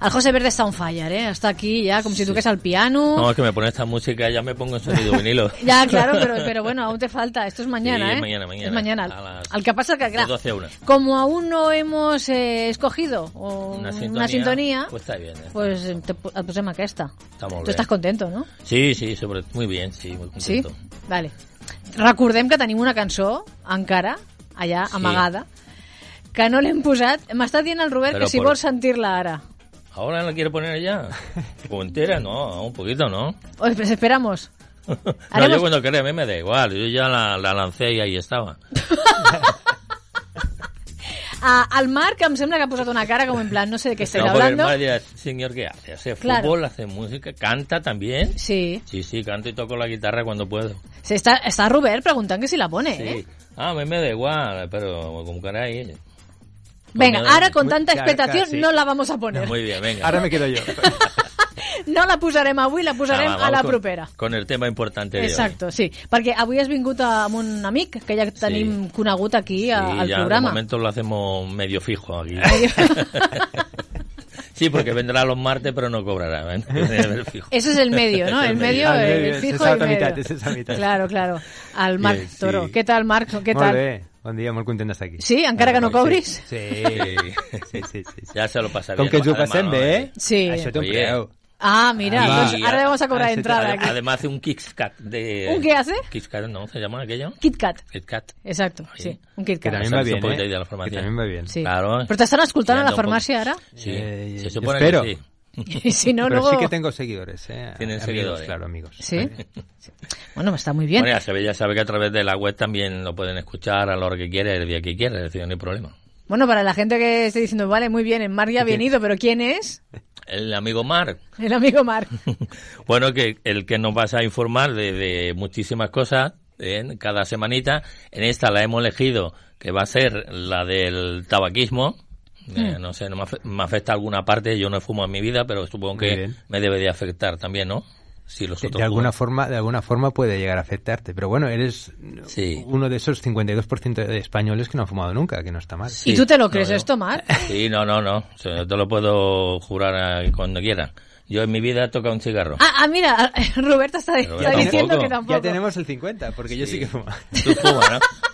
Al José Verde está on fire, ¿eh? Está aquí ya como si tú que es al piano. No, es que me pone esta música ya me pongo en sonido vinilo. Ya, claro, pero, pero bueno, aún te falta. Esto es mañana, Sí, ¿eh? es mañana, mañana. Es mañana. A las- Al que pasa que, claro, 12 a 1. como aún no hemos eh, escogido o Una una sintonía, pues está bien, eh. pues eh, te pu- et posem aquesta. Està molt Tu bé. estàs contento, no? Sí, sí, sobre... muy bien, sí, muy Sí? contento. Vale. Recordem que tenim una cançó, encara, allà, Sí. amagada, que no l'hem posat. M'està dient el Robert Però que si por- vols sentir-la ara. ¿Ahora la quiere poner ya? ¿O entera? No, un poquito, ¿no? O pues esperamos. No, Haremos- yo cuando quería, a mí me da igual. Yo ya la, la lancé y ahí estaba. Ah, el Marc em sembla que ha posat una cara como en plan, no sé de qué estáis No, hablando. dirá, señor, ¿qué hace? Hace Claro. fútbol, hace música, canta también. Sí. Sí, sí, canto y toco la guitarra cuando puedo. Se está, está Robert preguntant que si la pone, Sí. eh? Ah, a mí me da igual, pero como caray. Venga, Coño, ahora con muy- tanta claro, expectación claro, sí. no la vamos a poner. Muy bien, venga. Ara me quedo jo. No la posarem avui, la posarem Ah, va, a la con- propera. Con el tema importante de hoy. Exacto, sí. Perquè avui has vingut amb un amic que ja tenim conegut aquí a- Sí, al ya programa. de momento lo hacemos medio fijo aquí. sí, porque vendrá los martes, pero no cobrará. ¿eh? El. Ese es el medio, ¿no? Es El medio, el el, fijo y el medio. meitat, és la meitat. Claro, claro. El Marc sí. Toro. Què tal, Marc? Què Molt tal? bé, bon dia, molt content d'estar aquí. Sí, encara que no cobris? Sí, sí, sí. sí, sí. Ya se lo pasaré. Com que ens ho passem bé, eh? Sí. Això té un preu. Ah, mira, Ah, pues y ahora a- vamos a cobrar ah, entrada aquí. Además hace un KitKat de... ¿Un qué hace? KitKat, ¿no? ¿Se llama aquello? Kit Kat. KitKat. Exacto, sí. Un Kit Que Saps va bien, eh? de la Que també va bien. Sí. Claro. Però t'estan escoltant a la farmàcia ara? Sí, Eh, se supone espero. que sí. Y si no, Pero luego... sí que tengo seguidores, ¿eh? Tienen amigos, seguidores. Claro, amigos. ¿Sí? Bueno, está muy bien. Bueno, ya sabe, ya sabe que a través de la web también lo pueden escuchar a la hora que quiera, el día que quiera, es decir, no hay problema. Bueno, para la gente que esté diciendo, vale, muy bien, el Marc ya ha venido, pero ¿quién es? El amigo Marc, El amigo Marc. bueno, que el que nos vas a informar de, de muchísimas cosas ¿eh? cada semanita. En esta la hemos elegido, que va a ser la del tabaquismo. Eh, Hmm. no sé, no me, afe- me afecta alguna parte, yo no he fumado en mi vida, pero supongo que me debe de afectar también, ¿no? Si los De, otros de alguna forma, de alguna forma puede llegar a afectarte, pero bueno, eres Sí. uno de esos 52% de españoles que no han fumado nunca, que no está mal. Sí. ¿Y tú te lo No, crees yo- esto, Marc? Sí, no, no, no. O sea, yo te lo puedo jurar eh, cuando quiera. Yo en mi vida he tocado un cigarro. Ah, ah, mira, Roberta está, diciendo que tampoco. Ya tenemos el 50, porque yo sí que fumo. Tú fumas, ¿no?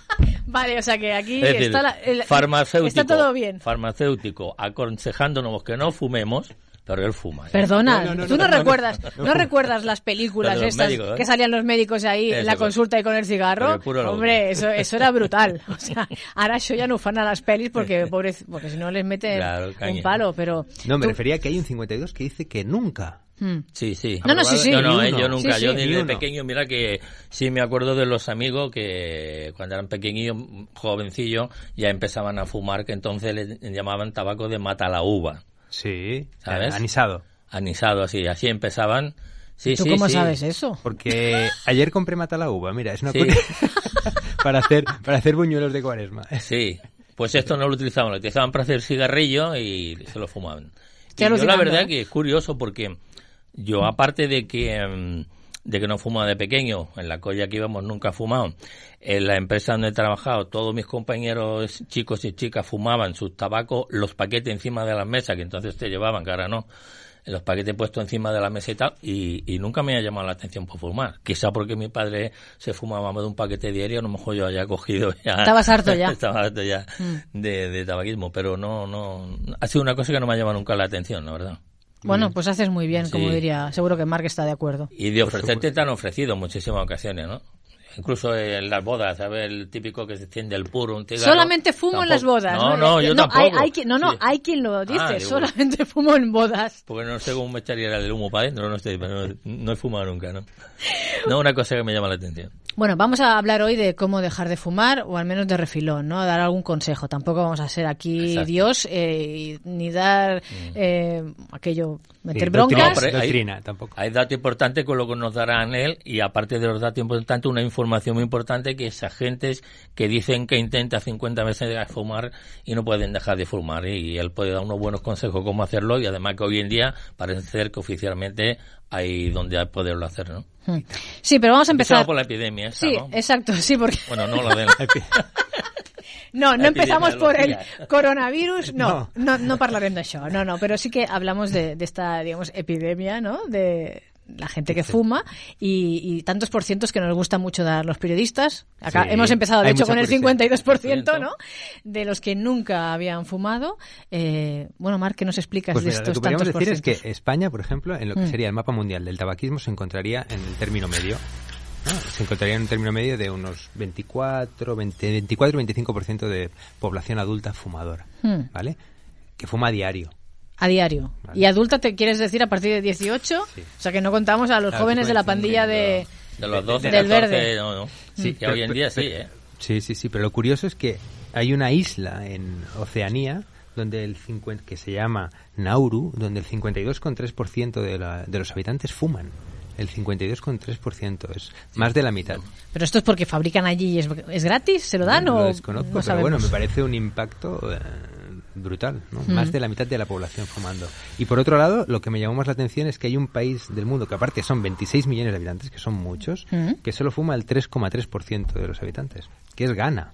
Vale, o sea que aquí Es decir, está, la- el- farmacéutico, está todo bien. farmacéutico aconsejándonos que no fumemos, pero él fuma. ¿eh? Perdona, No, no, no, tú no, no, no, recuerdas, no, no, recuerdas las películas estas médicos, ¿eh? que salían los médicos ahí en la consulta y con el cigarro. Hombre, eso, eso era brutal. O sea, ahora eso ya no fan a las pelis porque pobre, porque si no les meten Claro, un palo, pero No, me tú- refería a que hay un 52 que dice que nunca. Hmm. Sí, sí. No, no, sí, sí. No, no, eh, yo nunca. Sí, yo sí. desde Ni uno. pequeño, mira que sí me acuerdo de los amigos que cuando eran pequeñillos, jovencillos, ya empezaban a fumar, que entonces le llamaban tabaco de mata la uva. Sí, ¿Sabes? anisado. Anisado, así. Así empezaban. Sí, ¿Tú sí, cómo sí. sabes eso? Porque ayer compré mata la uva, mira, es una Sí. cosa para hacer para hacer buñuelos de cuaresma. Sí, pues esto no lo utilizaban, lo utilizaban para hacer cigarrillo y se lo fumaban. Y yo la verdad ¿eh? que es curioso porque yo aparte de que mm, de que no fumaba de pequeño, en la colla que íbamos nunca fumado, en la empresa donde he trabajado todos mis compañeros chicos y chicas fumaban sus tabacos, los paquetes encima de la mesa, que entonces te llevaban, que ahora no, los paquetes puestos encima de la mesa y tal, y, y nunca me ha llamado la atención por fumar. Quizá porque mi padre se fumaba más de un paquete diario, a lo mejor yo haya cogido ya. Estabas harto ya. Estaba harto ya Mm. de, de tabaquismo, pero no, no, ha sido una cosa que no me ha llamado nunca la atención, la verdad. Bueno, pues haces muy bien, como diría. Seguro que Marc está de acuerdo. Y de ofrecerte te han ofrecido en muchísimas ocasiones, ¿no? Incluso en las bodas, ¿sabes? El típico que se enciende el puro, un cigarro. Solamente fumo en las bodas. No, no, yo tampoco. Hay, hay quien, no, no, Sí. hay quien lo dice. Ah, digo, solamente fumo en bodas. Porque no sé cómo me echaría el humo para adentro, no sé, pero no, no he fumado nunca, ¿no? No, una cosa que me llama la atención. Bueno, vamos a hablar hoy de cómo dejar de fumar, o al menos de refilón, ¿no? Dar algún consejo. Tampoco vamos a ser aquí Exacto. Mm. Dios, eh, ni dar eh, aquello, meter Sí, broncas. No, pero hay- doctrina, tampoco. Hay dato importante con lo que nos darán él y aparte de los datos importantes, una información muy importante que es agentes que dicen que intenta 50 veces dejar de fumar y no pueden dejar de fumar y él puede dar unos buenos consejos cómo hacerlo y además que hoy en día parece ser que oficialmente hay donde hay poderlo hacer, ¿no? Hmm. Sí, pero vamos a Empezaba empezar. por la epidemia esa, Sí, ¿no? exacto, sí, porque Bueno, no lo ven. no, no empezamos por el coronavirus, no, no, no parlarem d'això, no, no, pero sí que hablamos de, de esta, digamos, epidemia, ¿no? De la gente que fuma y, y tantos por cientos que nos gusta mucho dar los periodistas. Acá Sí, hemos empezado, de hecho, con el publicidad. 52%, ¿no? De los que nunca habían fumado. Eh, bueno, Marc, ¿qué nos explicas Pues de mira, lo estos que podríamos tantos decir es que España, por ejemplo, en lo que Mm. sería el mapa mundial del tabaquismo, se encontraría en el término medio. ¿no? Se encontraría en un término medio de unos 24, 20, 24 25% de población adulta fumadora, Hmm. ¿vale? Que fuma a diario. A diario. Vale. ¿Y adulta te quieres decir a partir de 18? Sí. O sea, que no contamos a los Claro, jóvenes de la pandilla de... De los 12, Del 14, verde. no, no. Sí, que pero- hoy en día sí, ¿eh? Sí, sí, sí, pero lo curioso es que hay una isla en Oceanía donde el 50, que se llama Nauru, donde el 52,3% de, la, de los habitantes fuman. El 52,3% es más de la mitad. Pero esto es porque fabrican allí y es, es gratis, ¿se lo dan No o lo desconozco, no pero sabemos? bueno, me parece un impacto eh, brutal, ¿no? Más de la mitad de la población fumando. Y por otro lado, lo que me llamó más la atención es que hay un país del mundo que aparte son 26 millones de habitantes, que son muchos, Mm. que solo fuma el 3,3% de los habitantes, que es Ghana.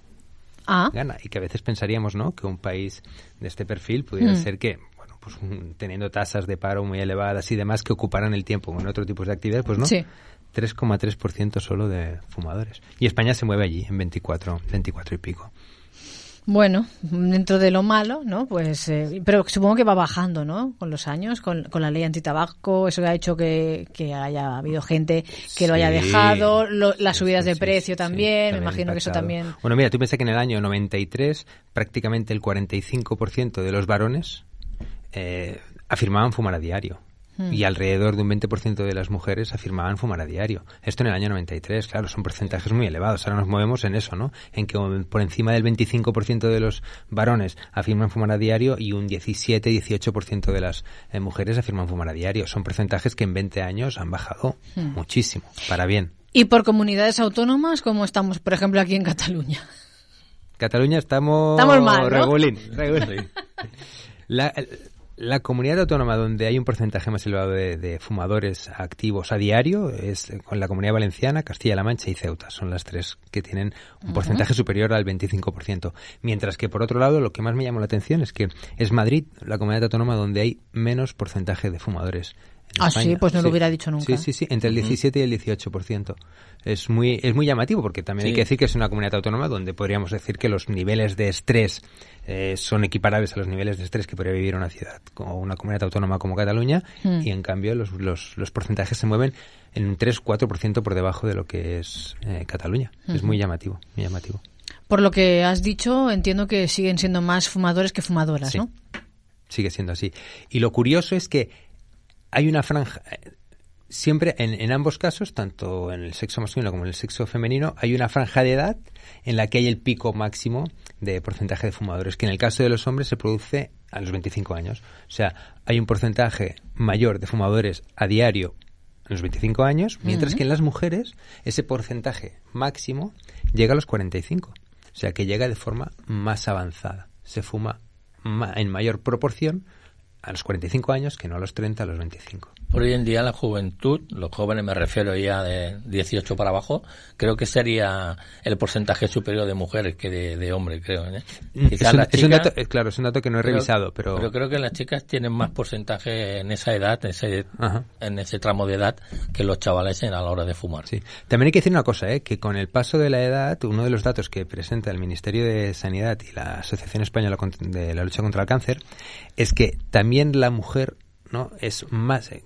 Ah, Ghana. Y que a veces pensaríamos, ¿no?, que un país de este perfil pudiera Mm. ser que, bueno, pues un- teniendo tasas de paro muy elevadas y demás que ocuparan el tiempo con otro tipo de actividades, pues no. Sí. 3,3% solo de fumadores. Y España se mueve allí en 24, 24 y pico. Bueno, dentro de lo malo, ¿no? Pues, eh, pero supongo que va bajando, ¿no? Con los años, con, con la ley antitabaco, eso ha hecho que, que haya habido gente que lo haya dejado, lo- las subidas sí, de sí, precio también, me imagino que eso también... Bueno, mira, tú piensas que en el año 93 prácticamente el 45% de los varones eh, afirmaban fumar a diario. Hmm. Y alrededor de un 20% de las mujeres afirmaban fumar a diario. Esto en el año 93, claro, son porcentajes muy elevados. Ahora nos movemos en eso, ¿no? En que por encima del 25% de los varones afirman fumar a diario y un 17-18% de las eh, mujeres afirman fumar a diario. Son porcentajes que en 20 años han bajado Hmm. muchísimo, para bien. Y por comunidades autónomas, como estamos, por ejemplo, aquí en Cataluña. Cataluña estamos... Estamos mal, ¿no? Regulín, regulín. La, la comunidad autónoma donde hay un porcentaje más elevado de, de fumadores activos a diario es con la comunidad valenciana, Castilla-La Mancha y Ceuta. Son las tres que tienen un porcentaje superior al 25%. Mientras que, por otro lado, lo que más me llamó la atención es que es Madrid, la comunidad autónoma donde hay menos porcentaje de fumadores. En Ah, España. sí, pues no lo hubiera dicho nunca. Sí, sí, sí, entre el 17 y el 18%. Es muy, es muy llamativo porque también hay que decir que es una comunidad autónoma donde podríamos decir que los niveles de estrés eh, son equiparables a los niveles de estrés que podría vivir una ciudad como una comunidad autónoma como Cataluña Hmm. y en cambio los, los, los porcentajes se mueven en un 3-4% por debajo de lo que es eh, Cataluña. Es muy llamativo, muy llamativo. Por lo que has dicho, entiendo que siguen siendo más fumadores que fumadoras, Sí. ¿no? Sigue siendo así. Y lo curioso es que hay una franja. eh, Siempre, en, en ambos casos, tanto en el sexo masculino como en el sexo femenino, hay una franja de edad en la que hay el pico máximo de porcentaje de fumadores, que en el caso de los hombres se produce a los 25 años. O sea, hay un porcentaje mayor de fumadores a diario a los 25 años, mientras que en las mujeres ese porcentaje máximo llega a los 45. O sea, que llega de forma más avanzada. Se fuma ma- en mayor proporción a los 45 años que no a los 30, a los 25. Por hoy en día la juventud, los jóvenes me refiero ya de 18 para abajo, creo que sería el porcentaje superior de mujeres que de, de hombres, creo. ¿eh? Mm, es un, las es un chicas- dato, eh, claro, es un dato que no he revisado, pero, Pero creo que las chicas tienen más porcentaje en esa edad, en ese, Ajá. en ese tramo de edad, que los chavales en a la hora de fumar. Sí. También hay que decir una cosa, ¿eh? que con el paso de la edad, uno de los datos que presenta el Ministerio de Sanidad y la Asociación Española de la Lucha contra el Cáncer es que también la mujer no es más eh,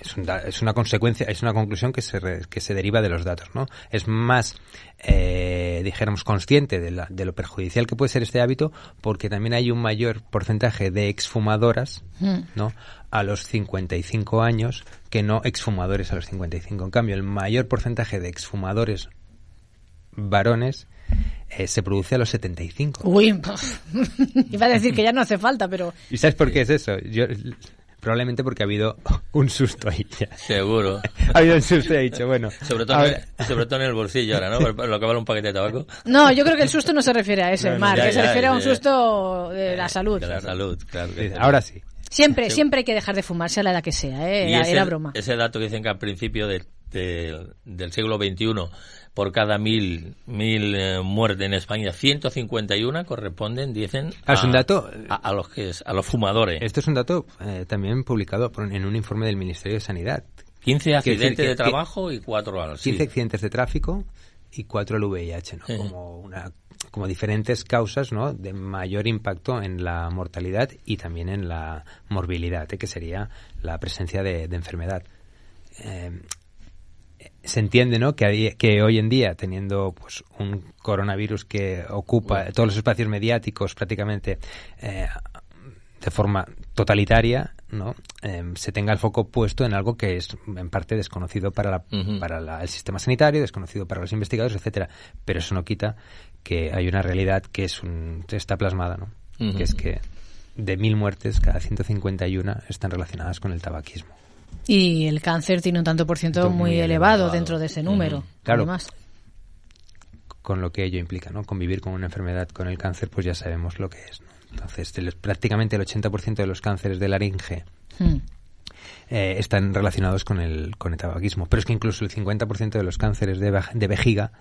es, un da- es una consecuencia, es una conclusión que se, re- que se deriva de los datos, ¿no? Es más, eh, dijéramos, consciente de, la- de lo perjudicial que puede ser este hábito porque también hay un mayor porcentaje de exfumadoras, Mm. ¿no? A los 55 años que no exfumadores a los 55. En cambio, el mayor porcentaje de exfumadores varones eh, se produce a los 75. Uy, iba a decir que ya no hace falta, pero ¿Y sabes por qué es eso? Yo, probablemente porque ha habido un susto ahí ya. Seguro. Ha habido un susto y ha dicho, bueno. Sobre todo, a en, ver, sobre todo en el bolsillo ahora, ¿no? Lo que vale un paquete de tabaco. no, yo creo que el susto no se refiere a ese, No, no, Marc, ya, que se ya, refiere a un ya. susto de la salud. De la salud, claro. que dice, sí. ahora sí. Siempre, siempre hay que dejar de fumar, sea la edad que sea, ¿eh? era, broma. Ese dato que dicen que al principio del siglo XXI, por cada mil, mil eh, muertes en España, 151 corresponden, dicen, ah, a, un dato, a, los que a los fumadores. Esto es un dato eh, también publicado en un informe del Ministerio de Sanidad. 15 accidentes de trabajo y 4 al 15 accidentes de tráfico y 4 al VIH, ¿no? Como una como diferentes causas ¿no? de mayor impacto en la mortalidad y también en la morbilidad, ¿eh? que sería la presencia de, enfermedad. Eh, se entiende ¿no? que, que hoy en día, teniendo pues, un coronavirus que ocupa todos los espacios mediáticos prácticamente eh, de forma totalitaria, ¿no? Em, se tenga el foco puesto en algo que es en parte desconocido para, la, para el sistema sanitario, desconocido para los investigadores, etcétera. Pero eso no quita que hay una realidad que es un, está plasmada, ¿no? Que es que de mil muertes, cada 151 están relacionadas con el tabaquismo. Y el cáncer tiene un tanto por ciento muy, elevado, dentro de ese número. Claro. Además. Con lo que ello implica, ¿no? Convivir con una enfermedad con el cáncer, pues ya sabemos lo que es. Entonces, prácticamente el 80% de los cánceres de laringe hmm. eh, están relacionados con el, con el tabaquismo. Pero es que incluso el 50% de los cánceres de, de vejiga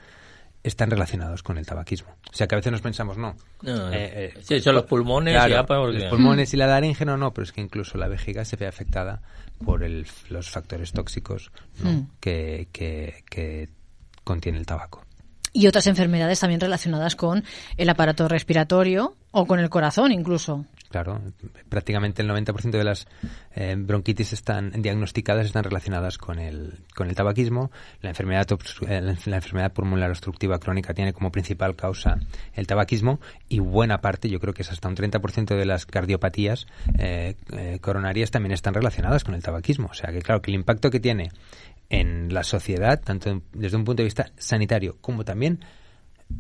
están relacionados con el tabaquismo. O sea que a veces nos pensamos, no. Eh, eh, sí, son los pulmones. Los pulmones y la laringe no, no, pero es que incluso la vejiga se ve afectada por los factores tóxicos hmm. que, que contiene el tabaco y otras enfermedades también relacionadas con el aparato respiratorio o con el corazón incluso. Claro, prácticamente el 90% de las eh, bronquitis están diagnosticadas están relacionadas con el, con el tabaquismo. La enfermedad, eh, la enfermedad pulmonar obstructiva crónica tiene como principal causa el tabaquismo y buena parte, yo creo que es hasta un 30% de las cardiopatías eh, coronarias también están relacionadas con el tabaquismo. O sea que claro que el impacto que tiene en la sociedad, tanto desde un punto de vista sanitario como también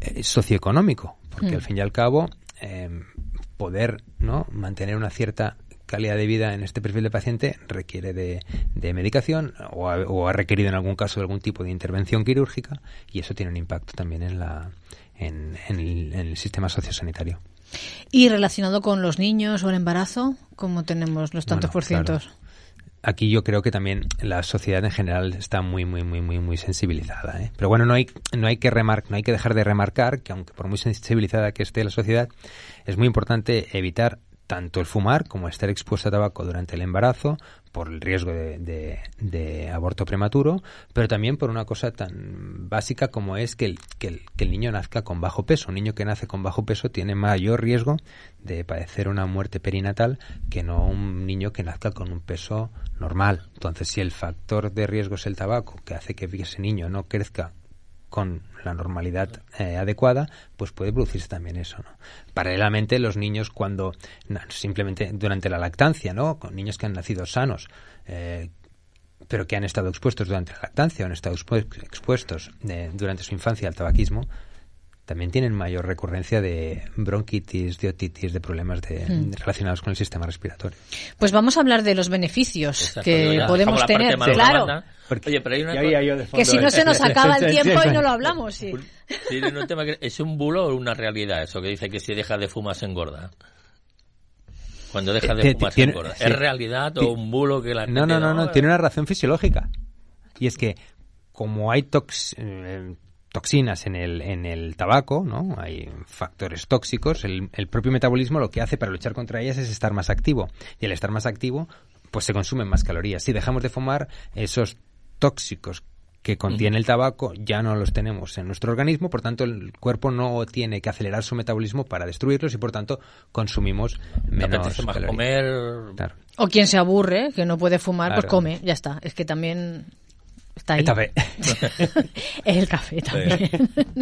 eh, socioeconómico, porque al hmm. fin y al cabo em, poder no mantener una cierta calidad de vida en este perfil de paciente requiere de, medicación o ha, requerido en algún caso algún tipo de intervención quirúrgica y eso tiene un impacto también en, la, en, el, sistema sociosanitario. ¿Y relacionado con los niños o el embarazo? ¿Cómo tenemos los tantos por cientos? Aquí yo creo que también la sociedad en general está muy muy muy muy muy sensibilizada ¿eh? pero bueno no hay no hay que remar no hay que dejar de remarcar que aunque por muy sensibilizada que esté la sociedad es muy importante evitar tanto el fumar como estar expuesto a tabaco durante el embarazo por el riesgo de, aborto prematuro, pero también por una cosa tan básica como es que el, que el, niño nazca con bajo peso. Un niño que nace con bajo peso tiene mayor riesgo de padecer una muerte perinatal que no un niño que nazca con un peso normal. Entonces, si el factor de riesgo es el tabaco, que hace que ese niño no crezca con la normalidad eh, adecuada, pues puede producirse también eso. ¿no? Paralelamente, los niños cuando simplemente durante la lactancia, ¿no? con niños que han nacido sanos, eh, pero que han estado expuestos durante la lactancia o han estado expuestos eh, durante su infancia al tabaquismo, también tienen mayor recurrencia de bronquitis, de otitis, de problemas hmm. relacionados con el sistema respiratorio. Pues vamos a hablar de los beneficios que podemos tener. Claro. Oye, pero hay una que si no se nos acaba el tiempo y no lo hablamos. Sí. ¿Es un bulo o una realidad eso que dice que si deja de fumar se engorda? Cuando deja de fumar se engorda. ¿Es realidad o un bulo que la No, no, no, no, tiene una razón fisiológica. Y es que como hay tox, eh, toxinas en el, en el tabaco, ¿no? Hay factores tóxicos. El, el, propio metabolismo lo que hace para luchar contra ellas es estar más activo. Y al estar más activo, pues se consumen más calorías. Si dejamos de fumar, esos tóxicos que contiene el tabaco ya no los tenemos en nuestro organismo, por tanto el cuerpo no tiene que acelerar su metabolismo para destruirlos y por tanto consumimos menos calorías. comer. O quien se aburre, que no puede fumar, pues come, ya está. Es que también Está ahí. El café. el café también.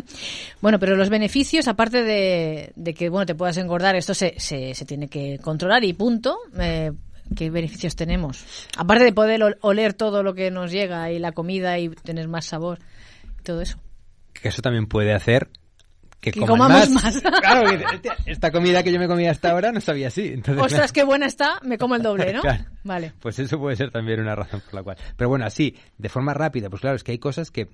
bueno, pero los beneficios, aparte de, que bueno te puedas engordar, esto se, se, tiene que controlar y punto. Eh, ¿Qué beneficios tenemos? Aparte de poder oler todo lo que nos llega y la comida y tener más sabor, todo eso. Que eso también puede hacer que, comamos más. Claro, esta comida que yo me comía hasta ahora no sabía así. Entonces, Ostras, qué buena está, me como el doble, ¿no? Vale. Pues eso puede ser también una razón por la cual. Pero bueno, así, de forma rápida, pues claro, es que hay cosas que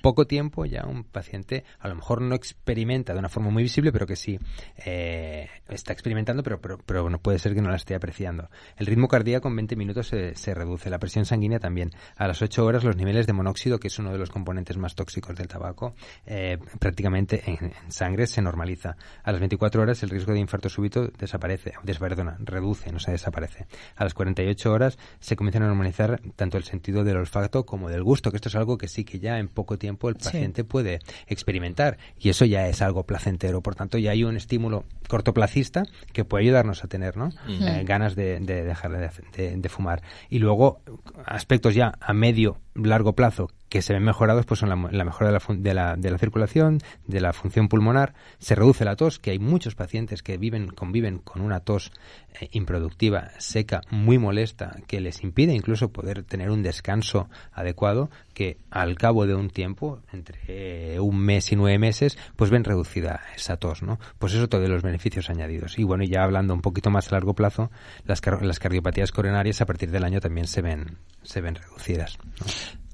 poco tiempo ya un paciente a lo mejor no experimenta de una forma muy visible, pero que sí eh, está experimentando, pero, pero, pero, no puede ser que no la esté apreciando. El ritmo cardíaco en 20 minutos se, se, reduce, la presión sanguínea también. A las 8 horas los niveles de monóxido, que es uno de los componentes más tóxicos del tabaco, eh, prácticamente en, sangre se normaliza. A las 24 horas el riesgo de infarto súbito desaparece, des, perdona, reduce, no se desaparece. A las 48 horas se comienzan a normalizar tanto el sentido del olfato como del gusto, que esto es algo que sí que ya en poco tiempo el paciente sí. puede experimentar y eso ya es algo placentero. Por tanto, ya hay un estímulo cortoplacista que puede ayudarnos a tener ¿no? Uh -huh. eh, ganas de, de dejar de, de, de, fumar. Y luego, aspectos ya a medio, largo plazo que se ven mejorados pues son la, mejora de la, de la, de, la, circulación, de la función pulmonar, se reduce la tos, que hay muchos pacientes que viven, conviven con una tos eh, improductiva, seca, muy molesta, que les impide incluso poder tener un descanso adecuado, que al cabo de un tiempo, entre un mes y nueve meses, pues ven reducida esa tos, ¿no? Pues eso todos los beneficios añadidos. Y bueno, ya hablando un poquito más a largo plazo, las, car las cardiopatías coronarias a partir del año también se ven, se ven reducidas.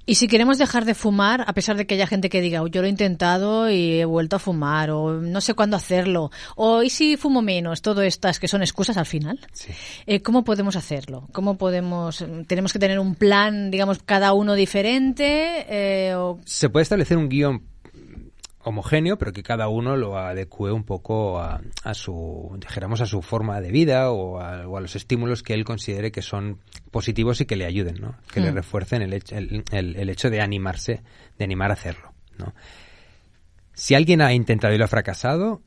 Y si queremos dejar de fumar, a pesar de que haya gente que diga, oh, yo lo he intentado y he vuelto a fumar, o no sé cuándo hacerlo, o y si fumo menos, todo estas que son excusas al final, sí. eh, ¿cómo podemos hacerlo? ¿Cómo podemos, tenemos que tener un plan, digamos, cada uno diferente? Eh, o... Se puede establecer un guion homogéneo, pero que cada uno lo adecue un poco a, a, su, dijéramos, a su forma de vida o a, o a, los estímulos que él considere que son positivos y que le ayuden, ¿no? Que mm. le refuercen el hecho, el, el, el hecho de animarse, de animar a hacerlo, ¿no? Si alguien ha intentado y lo ha fracasado,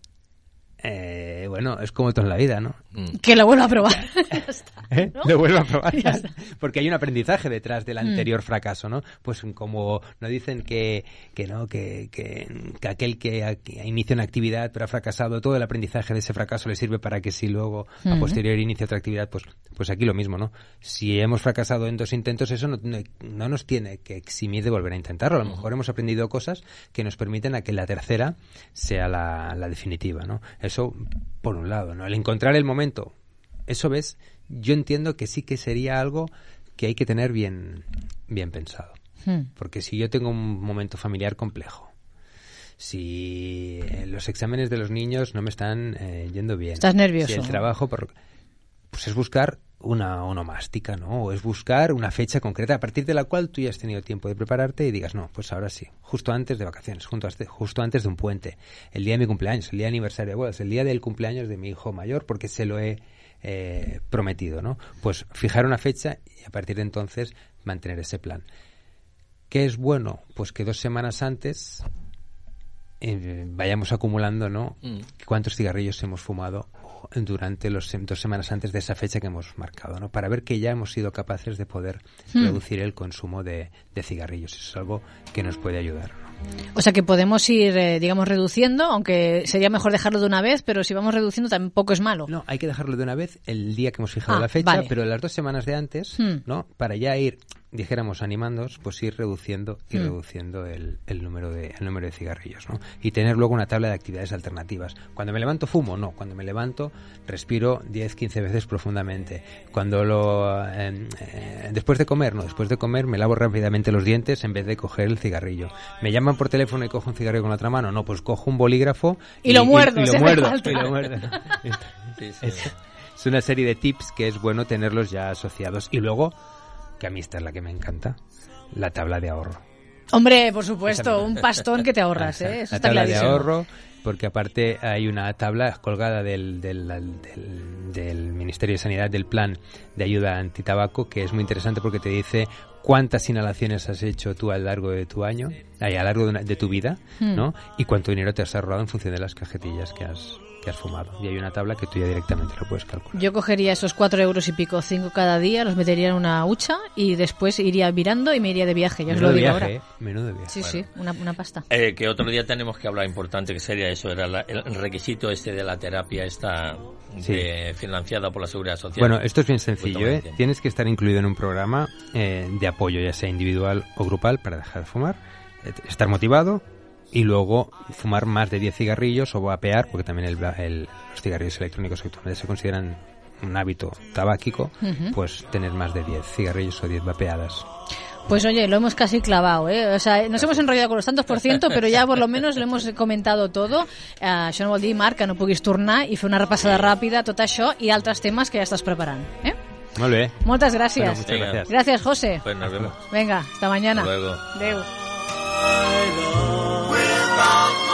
eh, bueno, es como todo en la vida, ¿no? Mm. Que lo vuelva a probar. ¿Eh? ¿no? Lo vuelva a probar. Porque hay un aprendizaje detrás del anterior mm. fracaso, ¿no? Pues como no dicen que, que no, que, que, que aquel que, que, inicia una actividad pero ha fracasado, todo el aprendizaje de ese fracaso le sirve para que si luego mm. a posteriori inicia otra actividad, pues, pues aquí lo mismo, ¿no? Si hemos fracasado en dos intentos, eso no, no, no nos tiene que eximir de volver a intentarlo. A lo mejor hemos aprendido cosas que nos permiten a que la tercera sea la, la definitiva, ¿no? Eso por un lado, ¿no? El encontrar el momento, eso ves, yo entiendo que sí que sería algo que hay que tener bien, bien pensado. Hmm. Porque si yo tengo un momento familiar complejo, si los exámenes de los niños no me están eh, yendo bien, estás nervioso, si el trabajo, por, pues es buscar una onomástica, ¿no? O es buscar una fecha concreta a partir de la cual tú ya has tenido tiempo de prepararte y digas, no, pues ahora sí, justo antes de vacaciones, justo antes, justo antes de un puente, el día de mi cumpleaños, el día de aniversario de bodas, el día del cumpleaños de mi hijo mayor, porque se lo he eh, prometido, ¿no? Pues fijar una fecha y a partir de entonces mantener ese plan. ¿Qué es bueno? Pues que dos semanas antes eh, vayamos acumulando, ¿no? Mm. ¿Cuántos cigarrillos hemos fumado durante los dos semanas antes de esa fecha que hemos marcado, ¿no? Para ver que ya hemos sido capaces de poder hmm. reducir el consumo de, de, cigarrillos. Eso es algo que nos puede ayudar. ¿no? O sea que podemos ir, eh, digamos, reduciendo, aunque sería mejor dejarlo de una vez, pero si vamos reduciendo tampoco es malo. No, hay que dejarlo de una vez el día que hemos fijado ah, la fecha, vale. pero las dos semanas de antes, hmm. ¿no? Para ya ir dijéramos animándoos, pues ir reduciendo y mm. reduciendo el, el, número de, el número de cigarrillos, ¿no? Y tener luego una tabla de actividades alternativas. Cuando me levanto fumo, no. Cuando me levanto respiro 10, 15 veces profundamente. Cuando lo eh, eh, después de comer, no, después de comer me lavo rápidamente los dientes en vez de coger el cigarrillo. Me llaman por teléfono y cojo un cigarrillo con la otra mano, no, pues cojo un bolígrafo y, y lo muerdo, y, y lo muerdo, y lo muerdo. sí, sí. Es, es una serie de tips que es bueno tenerlos ya asociados y luego que a mí esta es la que me encanta, la tabla de ahorro. Hombre, por supuesto, un pastón que te ahorras, ¿eh? Eso la está tabla clarísimo. de ahorro, porque aparte hay una tabla colgada del, del, del, del, Ministerio de Sanidad del Plan de Ayuda Antitabaco, que es muy interesante porque te dice cuántas inhalaciones has hecho tú a lo largo de tu año, a lo largo de, una, de tu vida, hmm. ¿no? Y cuánto dinero te has ahorrado en función de las cajetillas que has, que has fumado. Y hay una tabla que tú ya directamente lo puedes calcular. Yo cogería esos cuatro euros y pico, cinco cada día, los metería en una hucha y después iría mirando y me iría de viaje. Ya os lo digo viaje, ahora. ¿eh? Menudo viaje. Sí, sí, una, una pasta. Eh, que otro día tenemos que hablar importante, que sería eso, era la, el requisito este de la terapia esta sí. de, financiada por la Seguridad Social. Bueno, esto es bien sencillo, ¿eh? Tienes que estar incluido en un programa eh, de apoyo, ya sea individual o grupal, para dejar de fumar, eh, estar motivado, y luego fumar más de 10 cigarrillos o vapear, porque también el, el, los cigarrillos electrónicos actualmente se consideran un hábito tabáquico, pues tener más de 10 cigarrillos o 10 vapeadas. Pues oye, lo hemos casi clavado, ¿eh? O sea, nos hemos enrollado con los tantos por ciento, pero ya por lo menos lo hemos comentado todo. Uh, això no vol dir, Marc, que no puguis tornar i fer una repassada ràpida tot això i altres temes que ja estàs preparant, eh? Molt bé. Moltes gràcies. Bueno, muchas gracias. Gracias, José. Pues nos vemos. Venga, hasta mañana. Hasta luego. Adeu. long